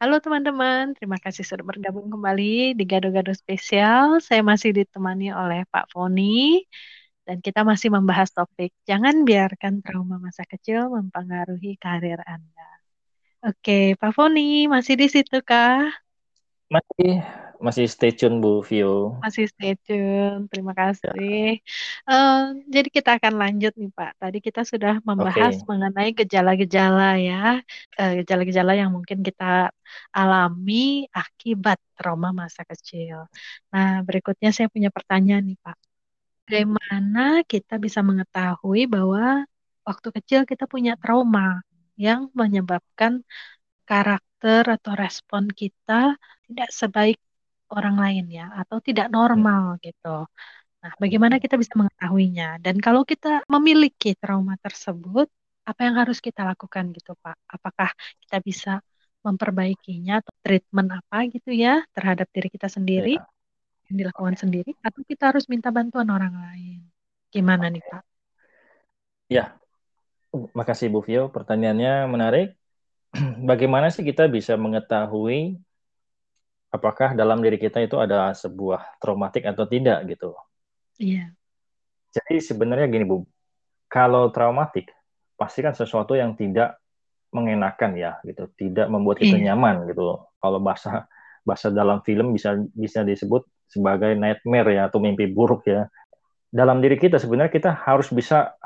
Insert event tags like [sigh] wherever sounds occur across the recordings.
Halo teman-teman, terima kasih sudah bergabung kembali di Gado-Gado Spesial. Saya masih ditemani oleh Pak Foni dan kita masih membahas topik jangan biarkan trauma masa kecil mempengaruhi karir Anda. Oke, Pak Foni masih di situ kah? Masih masih stay tune Bu Vio. Masih stay tune, terima kasih. Uh, jadi kita akan lanjut nih Pak. Tadi kita sudah membahas Oke. mengenai gejala-gejala ya, Eh, gejala-gejala yang mungkin kita alami akibat trauma masa kecil. Nah, berikutnya saya punya pertanyaan nih Pak. Bagaimana kita bisa mengetahui bahwa waktu kecil kita punya trauma yang menyebabkan karakter atau respon kita tidak sebaik orang lain ya atau tidak normal gitu. Nah, bagaimana kita bisa mengetahuinya? Dan kalau kita memiliki trauma tersebut, apa yang harus kita lakukan gitu, Pak? Apakah kita bisa memperbaikinya atau treatment apa gitu ya terhadap diri kita sendiri Ya. yang dilakukan sendiri atau kita harus minta bantuan orang lain? Gimana nih, Pak? Ya. Makasih Bu Vio, pertanyaannya menarik. [clears throat] Bagaimana sih kita bisa mengetahui apakah dalam diri kita itu ada sebuah traumatik atau tidak gitu. Iya. Jadi sebenarnya gini Bu, kalau traumatik pasti kan sesuatu yang tidak mengenakan ya gitu, tidak membuat kita iya. nyaman gitu. Kalau bahasa bahasa dalam film bisa bisa disebut sebagai nightmare ya atau mimpi buruk ya. Dalam diri kita sebenarnya kita harus bisa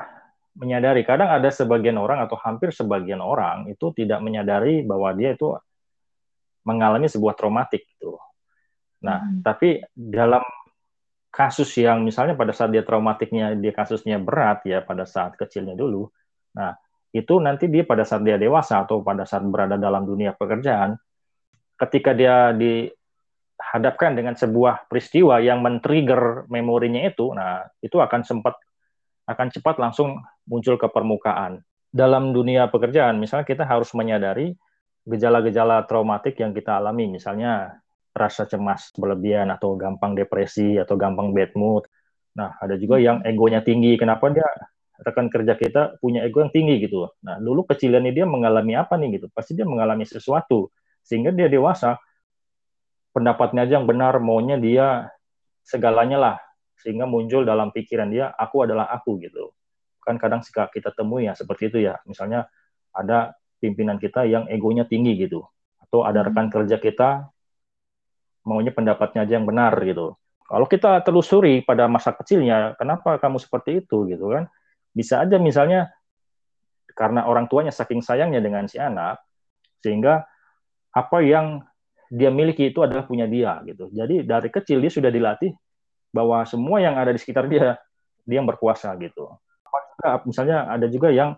menyadari. Kadang ada sebagian orang atau hampir sebagian orang itu tidak menyadari bahwa dia itu mengalami sebuah traumatik gitu. Nah, hmm. tapi dalam kasus yang misalnya pada saat dia traumatiknya dia kasusnya berat ya pada saat kecilnya dulu. Nah, itu nanti dia pada saat dia dewasa atau pada saat berada dalam dunia pekerjaan ketika dia dihadapkan dengan sebuah peristiwa yang men-trigger memorinya itu, nah, itu akan sempat akan cepat langsung muncul ke permukaan. Dalam dunia pekerjaan, misalnya kita harus menyadari gejala-gejala traumatik yang kita alami, misalnya rasa cemas berlebihan atau gampang depresi atau gampang bad mood. Nah, ada juga yang egonya tinggi. Kenapa dia rekan kerja kita punya ego yang tinggi gitu. Nah, dulu kecilannya dia mengalami apa nih gitu? Pasti dia mengalami sesuatu sehingga dia dewasa pendapatnya aja yang benar, maunya dia segalanya lah sehingga muncul dalam pikiran dia aku adalah aku gitu. Kan kadang kita temui ya seperti itu ya. Misalnya ada pimpinan kita yang egonya tinggi gitu. Atau ada rekan kerja kita maunya pendapatnya aja yang benar gitu. Kalau kita telusuri pada masa kecilnya kenapa kamu seperti itu gitu kan? Bisa aja misalnya karena orang tuanya saking sayangnya dengan si anak sehingga apa yang dia miliki itu adalah punya dia gitu. Jadi dari kecil dia sudah dilatih bahwa semua yang ada di sekitar dia dia yang berkuasa gitu. Misalnya ada juga yang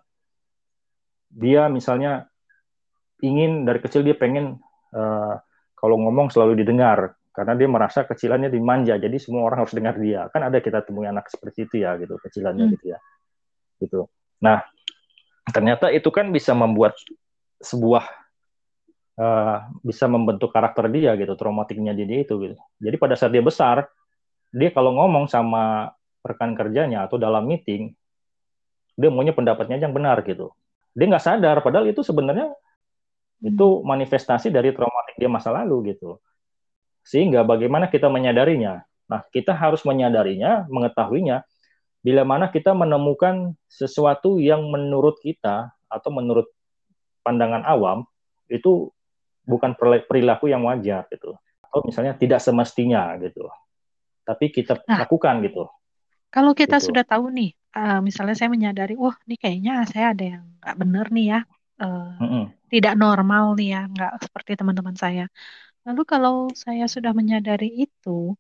dia misalnya ingin dari kecil dia pengen uh, kalau ngomong selalu didengar. Karena dia merasa kecilannya dimanja jadi semua orang harus dengar dia. Kan ada kita temui anak seperti itu ya gitu kecilannya hmm. gitu ya. Gitu. Nah ternyata itu kan bisa membuat sebuah uh, bisa membentuk karakter dia gitu traumatiknya dia itu gitu. Jadi pada saat dia besar dia kalau ngomong sama rekan kerjanya atau dalam meeting dia maunya pendapatnya yang benar gitu dia nggak sadar. Padahal itu sebenarnya hmm. itu manifestasi dari traumatik dia masa lalu gitu sehingga bagaimana kita menyadarinya? Nah kita harus menyadarinya mengetahuinya. Bila mana kita menemukan sesuatu yang menurut kita atau menurut pandangan awam itu bukan perilaku yang wajar gitu atau misalnya tidak semestinya gitu tapi kita nah, lakukan gitu kalau kita gitu. sudah tahu nih uh, misalnya saya menyadari, wah ini kayaknya saya ada yang nggak benar nih ya, uh, mm -hmm. tidak normal nih ya, nggak seperti teman-teman saya. Lalu kalau saya sudah menyadari itu,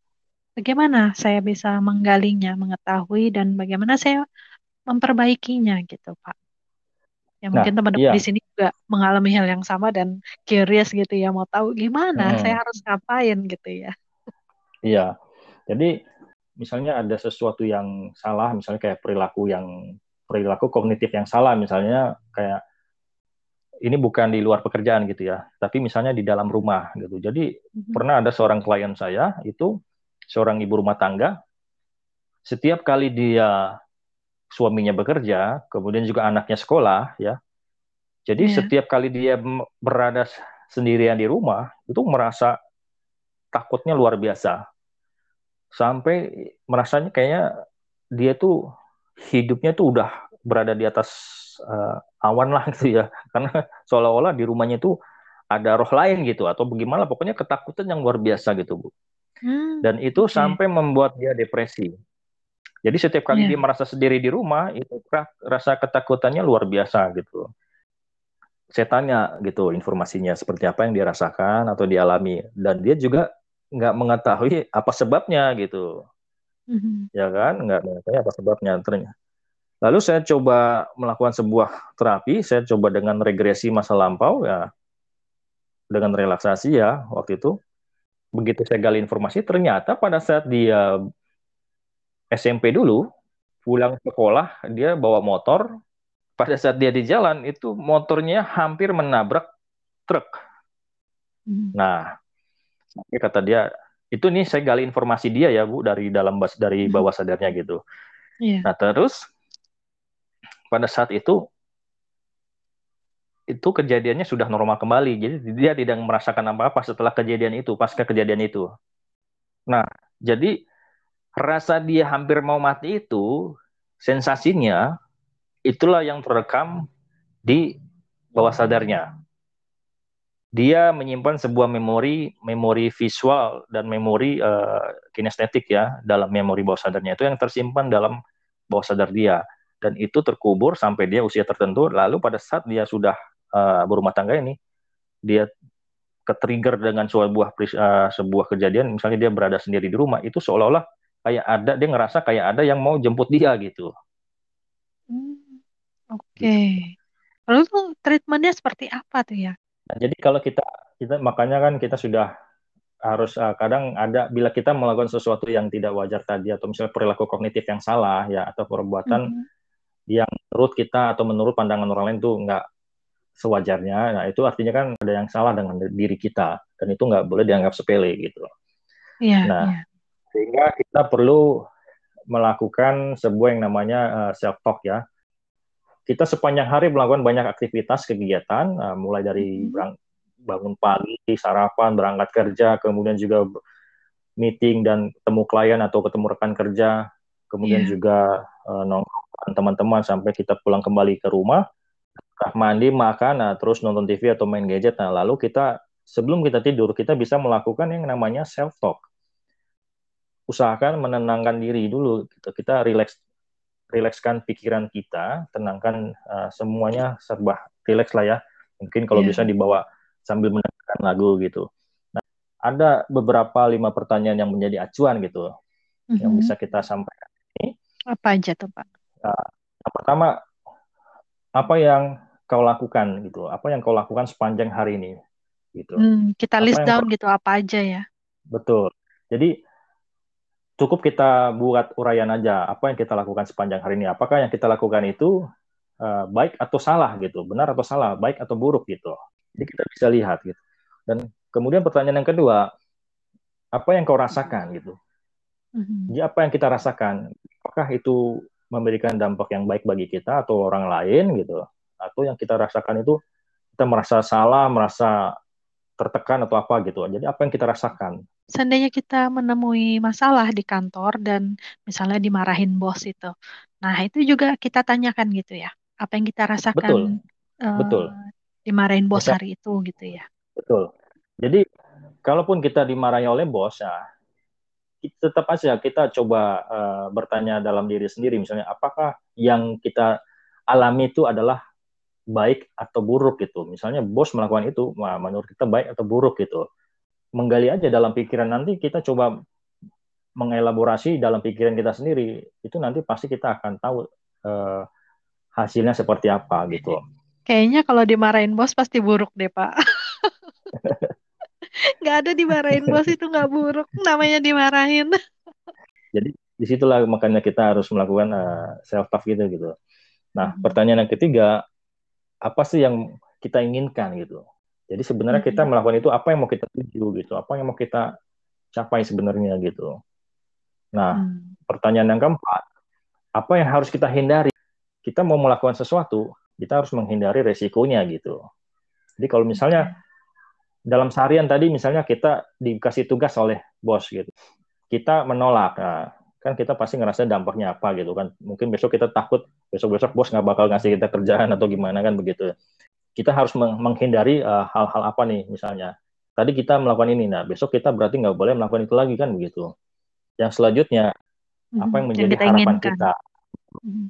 bagaimana saya bisa menggalinya, mengetahui dan bagaimana saya memperbaikinya gitu, Pak? Ya mungkin nah, teman-teman iya. di sini juga mengalami hal yang sama dan curious gitu ya, mau tahu gimana hmm. saya harus ngapain gitu ya. Iya, jadi misalnya ada sesuatu yang salah, misalnya kayak perilaku yang perilaku kognitif yang salah, misalnya kayak ini bukan di luar pekerjaan gitu ya, tapi misalnya di dalam rumah gitu. Jadi mm-hmm. pernah ada seorang klien saya itu seorang ibu rumah tangga, setiap kali dia suaminya bekerja, kemudian juga anaknya sekolah ya, jadi yeah. setiap kali dia berada sendirian di rumah itu merasa takutnya luar biasa sampai merasanya kayaknya dia tuh hidupnya tuh udah berada di atas uh, awan lah [laughs] gitu ya. Karena seolah-olah di rumahnya itu ada roh lain gitu atau bagaimana pokoknya ketakutan yang luar biasa gitu bu. Hmm, dan itu okay. sampai membuat dia depresi. Jadi setiap kali yeah. dia merasa sendiri di rumah itu rasa ketakutannya luar biasa gitu. Saya tanya gitu informasinya seperti apa yang dia rasakan atau dialami dan dia juga nggak mengetahui apa sebabnya gitu. Mm-hmm. ya kan? Nggak mengetahui apa sebabnya. Ternyata lalu saya coba melakukan sebuah terapi. Saya coba dengan regresi masa lampau ya. Dengan relaksasi ya waktu itu. Begitu saya gali informasi ternyata pada saat dia SMP dulu pulang sekolah dia bawa motor. Pada saat dia di jalan itu motornya hampir menabrak truk. Hmm. Nah, kata dia itu nih saya gali informasi dia ya bu dari dalam bas dari hmm. bawah sadarnya gitu. Yeah. Nah terus pada saat itu itu kejadiannya sudah normal kembali. Jadi dia tidak merasakan apa-apa setelah kejadian itu, pasca kejadian itu. Nah, jadi rasa dia hampir mau mati itu sensasinya itulah yang terekam di bawah sadarnya. Dia menyimpan sebuah memori, memori visual dan memori uh, kinestetik ya dalam memori bawah sadarnya itu yang tersimpan dalam bawah sadar dia dan itu terkubur sampai dia usia tertentu. Lalu pada saat dia sudah uh, berumah tangga ini, dia ketrigger dengan sebuah uh, sebuah kejadian, misalnya dia berada sendiri di rumah, itu seolah-olah kayak ada dia ngerasa kayak ada yang mau jemput dia gitu. Oke. Okay. Lalu tuh treatmentnya seperti apa tuh ya? Nah, jadi kalau kita kita makanya kan kita sudah harus uh, kadang ada bila kita melakukan sesuatu yang tidak wajar tadi atau misalnya perilaku kognitif yang salah ya atau perbuatan mm -hmm. yang menurut kita atau menurut pandangan orang lain tuh nggak sewajarnya, nah itu artinya kan ada yang salah dengan diri kita dan itu nggak boleh dianggap sepele gitu. Yeah, nah yeah. sehingga kita perlu melakukan sebuah yang namanya uh, eh, self talk ya kita sepanjang hari melakukan banyak aktivitas kegiatan, uh, mulai dari mm-hmm. bangun pagi, sarapan, berangkat kerja, kemudian juga meeting dan ketemu klien atau ketemu rekan kerja, kemudian yeah. juga uh, nongkrong teman-teman sampai kita pulang kembali ke rumah, mandi, makan, nah, terus nonton TV atau main gadget. Nah, lalu kita sebelum kita tidur kita bisa melakukan yang namanya self talk. Usahakan menenangkan diri dulu, kita relax rilekskan pikiran kita, tenangkan uh, semuanya serba rileks lah ya. Mungkin kalau yeah. bisa dibawa sambil mendengarkan lagu gitu. Nah, ada beberapa lima pertanyaan yang menjadi acuan gitu, mm-hmm. yang bisa kita sampaikan ini. Apa aja tuh Pak? Uh, yang pertama, apa yang kau lakukan gitu? Apa yang kau lakukan sepanjang hari ini? Gitu. Hmm, kita list down kau... gitu apa aja ya? Betul. Jadi cukup kita buat uraian aja apa yang kita lakukan sepanjang hari ini. Apakah yang kita lakukan itu uh, baik atau salah gitu, benar atau salah, baik atau buruk gitu. Jadi kita bisa lihat gitu. Dan kemudian pertanyaan yang kedua, apa yang kau rasakan gitu? Mm-hmm. Jadi apa yang kita rasakan? Apakah itu memberikan dampak yang baik bagi kita atau orang lain gitu? Atau yang kita rasakan itu kita merasa salah, merasa tertekan atau apa gitu. Jadi apa yang kita rasakan? Seandainya kita menemui masalah di kantor dan misalnya dimarahin bos itu. Nah, itu juga kita tanyakan gitu ya. Apa yang kita rasakan Betul. Uh, Betul. dimarahin bos Bisa. hari itu gitu ya. Betul. Jadi kalaupun kita dimarahi oleh bos ya tetap aja kita coba uh, bertanya dalam diri sendiri misalnya apakah yang kita alami itu adalah baik atau buruk gitu. Misalnya bos melakukan itu, menurut kita baik atau buruk gitu. Menggali aja dalam pikiran nanti kita coba mengelaborasi dalam pikiran kita sendiri. Itu nanti pasti kita akan tahu uh, hasilnya seperti apa gitu. Kayaknya kalau dimarahin bos pasti buruk deh pak. [laughs] Gak ada dimarahin bos itu nggak buruk, namanya dimarahin. Jadi di situlah makanya kita harus melakukan uh, eh, self talk gitu gitu. Nah, hmm. pertanyaan yang ketiga, apa sih yang kita inginkan gitu. Jadi sebenarnya kita melakukan itu apa yang mau kita tuju gitu, apa yang mau kita capai sebenarnya gitu. Nah, hmm. pertanyaan yang keempat, apa yang harus kita hindari? Kita mau melakukan sesuatu, kita harus menghindari resikonya gitu. Jadi kalau misalnya dalam seharian tadi misalnya kita dikasih tugas oleh bos gitu. Kita menolak. Nah, kan kita pasti ngerasa dampaknya apa gitu kan. Mungkin besok kita takut besok-besok bos nggak bakal ngasih kita kerjaan atau gimana kan begitu. Kita harus menghindari eh, hal-hal uh, apa nih misalnya. Tadi kita melakukan ini, nah besok kita berarti nggak boleh melakukan itu lagi kan begitu. Yang selanjutnya hmm, apa yang menjadi yang harapan inginkan. kita hmm.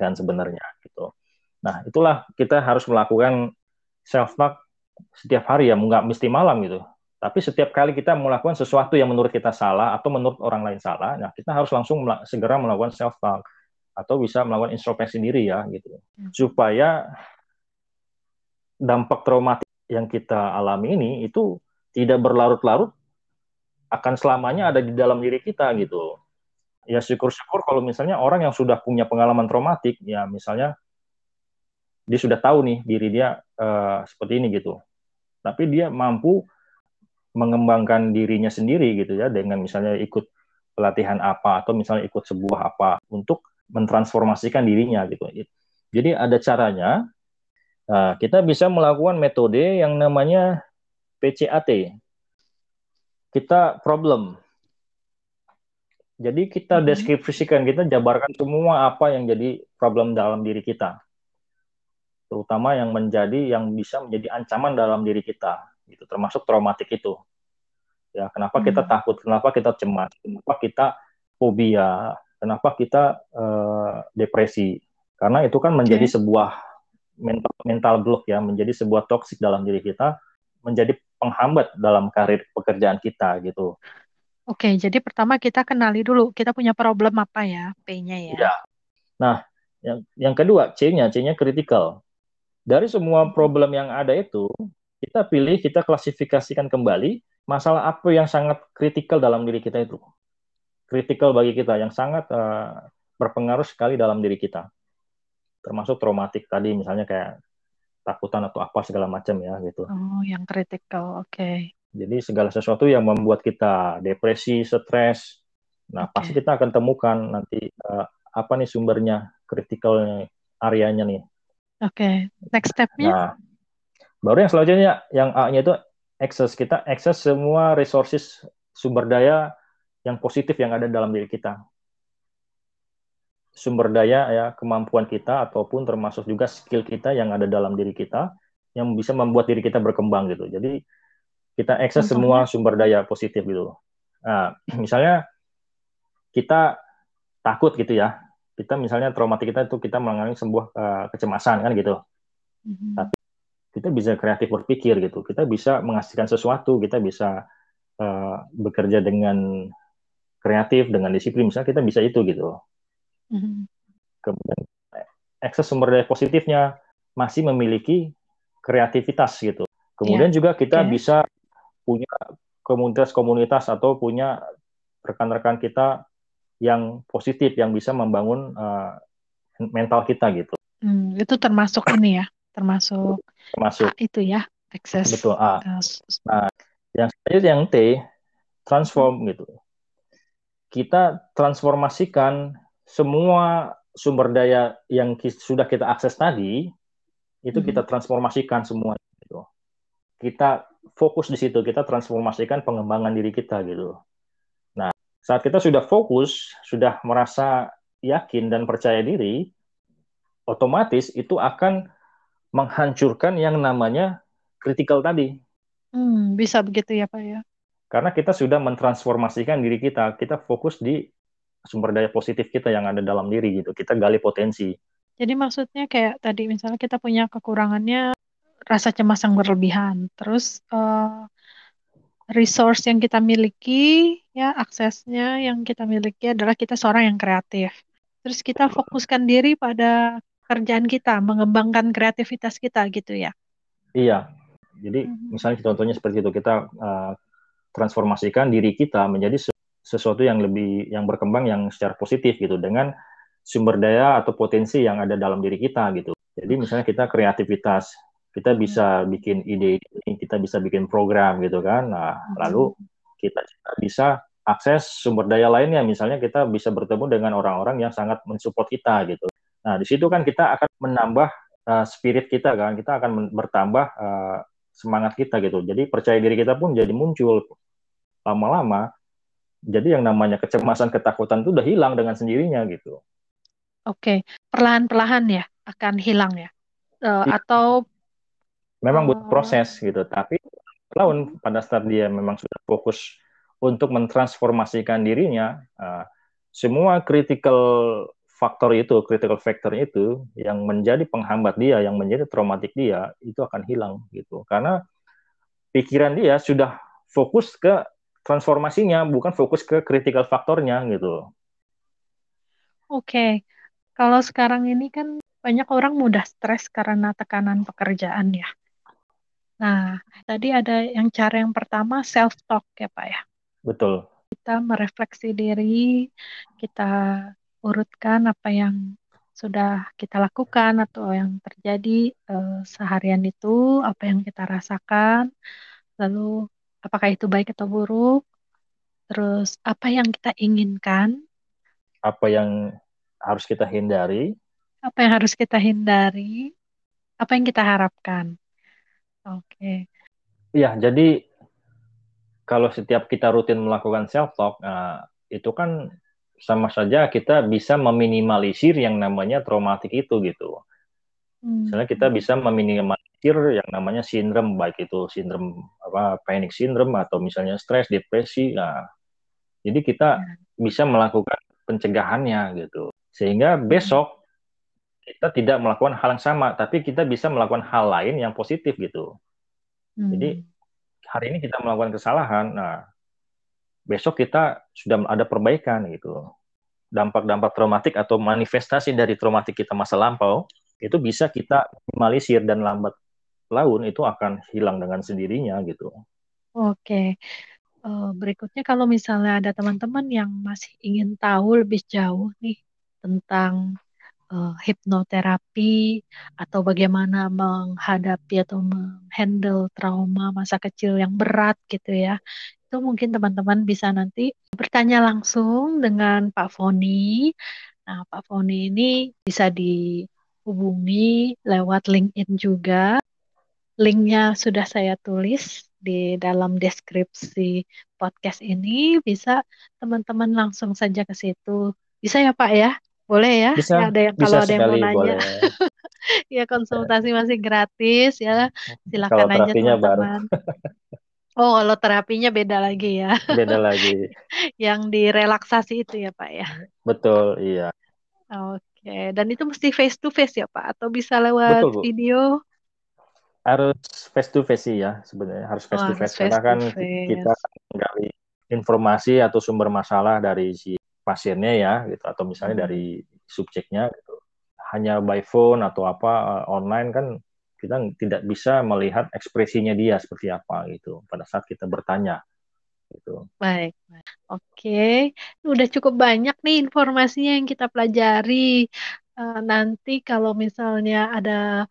kan sebenarnya gitu. Nah itulah kita harus melakukan self talk setiap hari ya, nggak mesti malam gitu. Tapi setiap kali kita melakukan sesuatu yang menurut kita salah atau menurut orang lain salah, nah kita harus langsung mel segera melakukan self talk atau bisa melakukan introspeksi diri ya gitu. Hmm. Supaya dampak traumatik yang kita alami ini itu tidak berlarut-larut akan selamanya ada di dalam diri kita gitu. Ya syukur-syukur kalau misalnya orang yang sudah punya pengalaman traumatik, ya misalnya dia sudah tahu nih diri dia uh, seperti ini gitu. Tapi dia mampu mengembangkan dirinya sendiri gitu ya dengan misalnya ikut pelatihan apa atau misalnya ikut sebuah apa untuk mentransformasikan dirinya gitu. Jadi ada caranya Nah, kita bisa melakukan metode yang namanya PCAT. Kita problem. Jadi kita mm-hmm. deskripsikan, kita jabarkan semua apa yang jadi problem dalam diri kita. Terutama yang menjadi yang bisa menjadi ancaman dalam diri kita, gitu. Termasuk traumatik itu. Ya, kenapa kita hmm. takut? Kenapa kita cemas? Kenapa kita fobia? Kenapa kita uh, depresi? Karena itu kan menjadi okay. sebuah mental mental block ya menjadi sebuah toksik dalam diri kita menjadi penghambat dalam karir pekerjaan kita gitu. Oke, jadi pertama kita kenali dulu kita punya problem apa ya, P-nya ya. ya. Nah, yang yang kedua C-nya, C-nya critical. Dari semua problem yang ada itu, kita pilih, kita klasifikasikan kembali masalah apa yang sangat kritikal dalam diri kita itu. Kritikal bagi kita yang sangat uh, berpengaruh sekali dalam diri kita termasuk traumatik tadi misalnya kayak takutan atau apa segala macam ya gitu. Oh, yang kritikal, oke. Okay. Jadi segala sesuatu yang membuat kita depresi, stres, nah okay. pasti kita akan temukan nanti uh, apa nih sumbernya, kritikal areanya nih. Oke, okay. next stepnya? Nah, baru yang selanjutnya, yang A-nya itu access kita, access semua resources sumber daya yang positif yang ada dalam diri kita sumber daya ya kemampuan kita ataupun termasuk juga skill kita yang ada dalam diri kita yang bisa membuat diri kita berkembang gitu. Jadi kita akses semua sumber daya positif gitu. Nah, [clears throat] misalnya kita takut gitu ya. Kita misalnya traumatik kita itu kita mengalami sebuah uh, kecemasan kan gitu. Mm-hmm. Tapi kita bisa kreatif berpikir gitu. Kita bisa menghasilkan sesuatu, kita bisa uh, bekerja dengan kreatif dengan disiplin misalnya kita bisa itu gitu. Mm-hmm. Kemudian akses sumber daya positifnya masih memiliki kreativitas gitu. Kemudian yeah. juga kita okay. bisa punya komunitas-komunitas atau punya rekan-rekan kita yang positif yang bisa membangun uh, mental kita gitu. Hmm, itu termasuk ini ya, termasuk termasuk A itu ya, akses. Betul A. Nah, yang selanjutnya yang T transform gitu. Kita transformasikan semua sumber daya yang sudah kita akses tadi itu kita hmm. transformasikan semua gitu. Kita fokus di situ, kita transformasikan pengembangan diri kita gitu. Nah, saat kita sudah fokus, sudah merasa yakin dan percaya diri, otomatis itu akan menghancurkan yang namanya kritikal tadi. Hmm, bisa begitu ya Pak ya? Karena kita sudah mentransformasikan diri kita, kita fokus di sumber daya positif kita yang ada dalam diri gitu. Kita gali potensi. Jadi maksudnya kayak tadi misalnya kita punya kekurangannya rasa cemas yang berlebihan. Terus uh, resource yang kita miliki ya aksesnya yang kita miliki adalah kita seorang yang kreatif. Terus kita fokuskan diri pada kerjaan kita, mengembangkan kreativitas kita gitu ya. Iya. Jadi mm-hmm. misalnya contohnya seperti itu kita uh, transformasikan diri kita menjadi sesuatu yang lebih yang berkembang yang secara positif gitu dengan sumber daya atau potensi yang ada dalam diri kita gitu. Jadi misalnya kita kreativitas, kita bisa bikin ide, kita bisa bikin program gitu kan. Nah, hmm. lalu kita bisa akses sumber daya lainnya, misalnya kita bisa bertemu dengan orang-orang yang sangat mensupport kita gitu. Nah, di situ kan kita akan menambah uh, spirit kita kan, kita akan bertambah uh, semangat kita gitu. Jadi percaya diri kita pun jadi muncul lama-lama. Jadi yang namanya kecemasan, ketakutan itu udah hilang dengan sendirinya gitu. Oke, perlahan-perlahan ya akan hilang ya, uh, atau memang butuh oh. proses gitu. Tapi tahun pada saat dia memang sudah fokus untuk mentransformasikan dirinya, uh, semua critical faktor itu, critical factor itu yang menjadi penghambat dia, yang menjadi traumatik dia, itu akan hilang gitu. Karena pikiran dia sudah fokus ke transformasinya, bukan fokus ke critical faktornya gitu. Oke, kalau sekarang ini kan banyak orang mudah stres karena tekanan pekerjaan ya. Nah, tadi ada yang cara yang pertama self talk ya Pak ya. Betul. Kita merefleksi diri, kita urutkan apa yang sudah kita lakukan atau yang terjadi uh, seharian itu, apa yang kita rasakan, lalu apakah itu baik atau buruk, terus apa yang kita inginkan, apa yang harus kita hindari, apa yang harus kita hindari, apa yang kita harapkan. Oke. Okay. Ya, jadi kalau setiap kita rutin melakukan self talk, nah, itu kan sama saja kita bisa meminimalisir yang namanya traumatik itu gitu. Hmm. Misalnya kita bisa meminimalisir yang namanya sindrom baik itu sindrom apa panic syndrome atau misalnya stres, depresi. Nah, jadi kita hmm. bisa melakukan pencegahannya gitu. Sehingga besok kita tidak melakukan hal yang sama, tapi kita bisa melakukan hal lain yang positif gitu. Hmm. Jadi hari ini kita melakukan kesalahan, nah besok kita sudah ada perbaikan gitu. Dampak-dampak traumatik atau manifestasi dari traumatik kita masa lampau itu bisa kita minimalisir dan lambat laun itu akan hilang dengan sendirinya gitu. Oke. Uh, berikutnya kalau misalnya ada teman-teman yang masih ingin tahu lebih jauh nih tentang uh, hipnoterapi atau bagaimana menghadapi atau menghandle trauma masa kecil yang berat gitu ya itu mungkin teman-teman bisa nanti bertanya langsung dengan Pak Foni. Nah, Pak Foni ini bisa dihubungi lewat LinkedIn juga. Linknya sudah saya tulis di dalam deskripsi podcast ini. Bisa teman-teman langsung saja ke situ. Bisa ya Pak ya? Boleh ya? Bisa, ya, ada yang kalau ada yang mau nanya. [laughs] ya konsultasi masih gratis ya. Silakan aja teman-teman. [laughs] Oh, kalau terapinya beda lagi ya. Beda lagi. [laughs] Yang direlaksasi itu ya, Pak ya. Betul, iya. Oke, dan itu mesti face to face ya, Pak, atau bisa lewat Betul, video? Harus face to face sih ya, sebenarnya harus face oh, to face, face karena kan face. kita menggali informasi atau sumber masalah dari si pasiennya ya, gitu, atau misalnya hmm. dari subjeknya, gitu. Hanya by phone atau apa eh, online kan kita tidak bisa melihat ekspresinya dia seperti apa gitu pada saat kita bertanya gitu. Baik, oke, udah cukup banyak nih informasinya yang kita pelajari. Uh, nanti kalau misalnya ada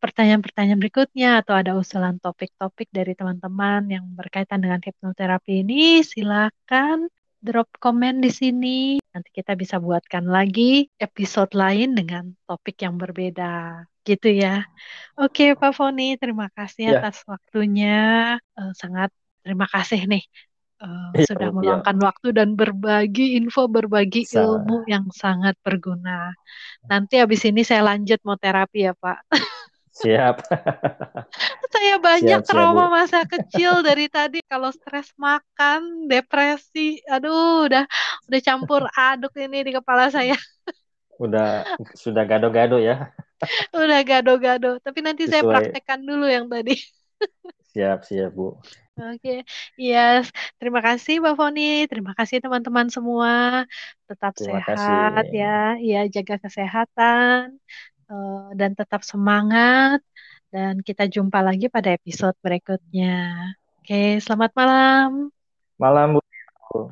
pertanyaan-pertanyaan berikutnya atau ada usulan topik-topik dari teman-teman yang berkaitan dengan hipnoterapi ini, silakan drop komen di sini. Nanti kita bisa buatkan lagi episode lain dengan topik yang berbeda gitu ya. Oke Pak Foni, terima kasih ya. atas waktunya. Uh, sangat terima kasih nih uh, ya, sudah meluangkan ya. waktu dan berbagi info, berbagi Sa ilmu yang sangat berguna. Nanti habis ini saya lanjut mau terapi ya Pak. [laughs] Siap. [laughs] saya banyak siap, trauma siap, masa kecil dari tadi kalau stres makan, depresi, aduh udah udah campur aduk ini di kepala saya. [laughs] udah sudah gado-gado ya. Udah gado-gado. Tapi nanti Sesuai. saya praktekkan dulu yang tadi. [laughs] Siap, siap, Bu. Oke, okay. yes. Terima kasih Mbak Foni. Terima kasih teman-teman semua. Tetap Terima sehat kasih. ya. Ya, jaga kesehatan uh, dan tetap semangat. Dan kita jumpa lagi pada episode berikutnya. Oke, selamat malam. Malam, Bu.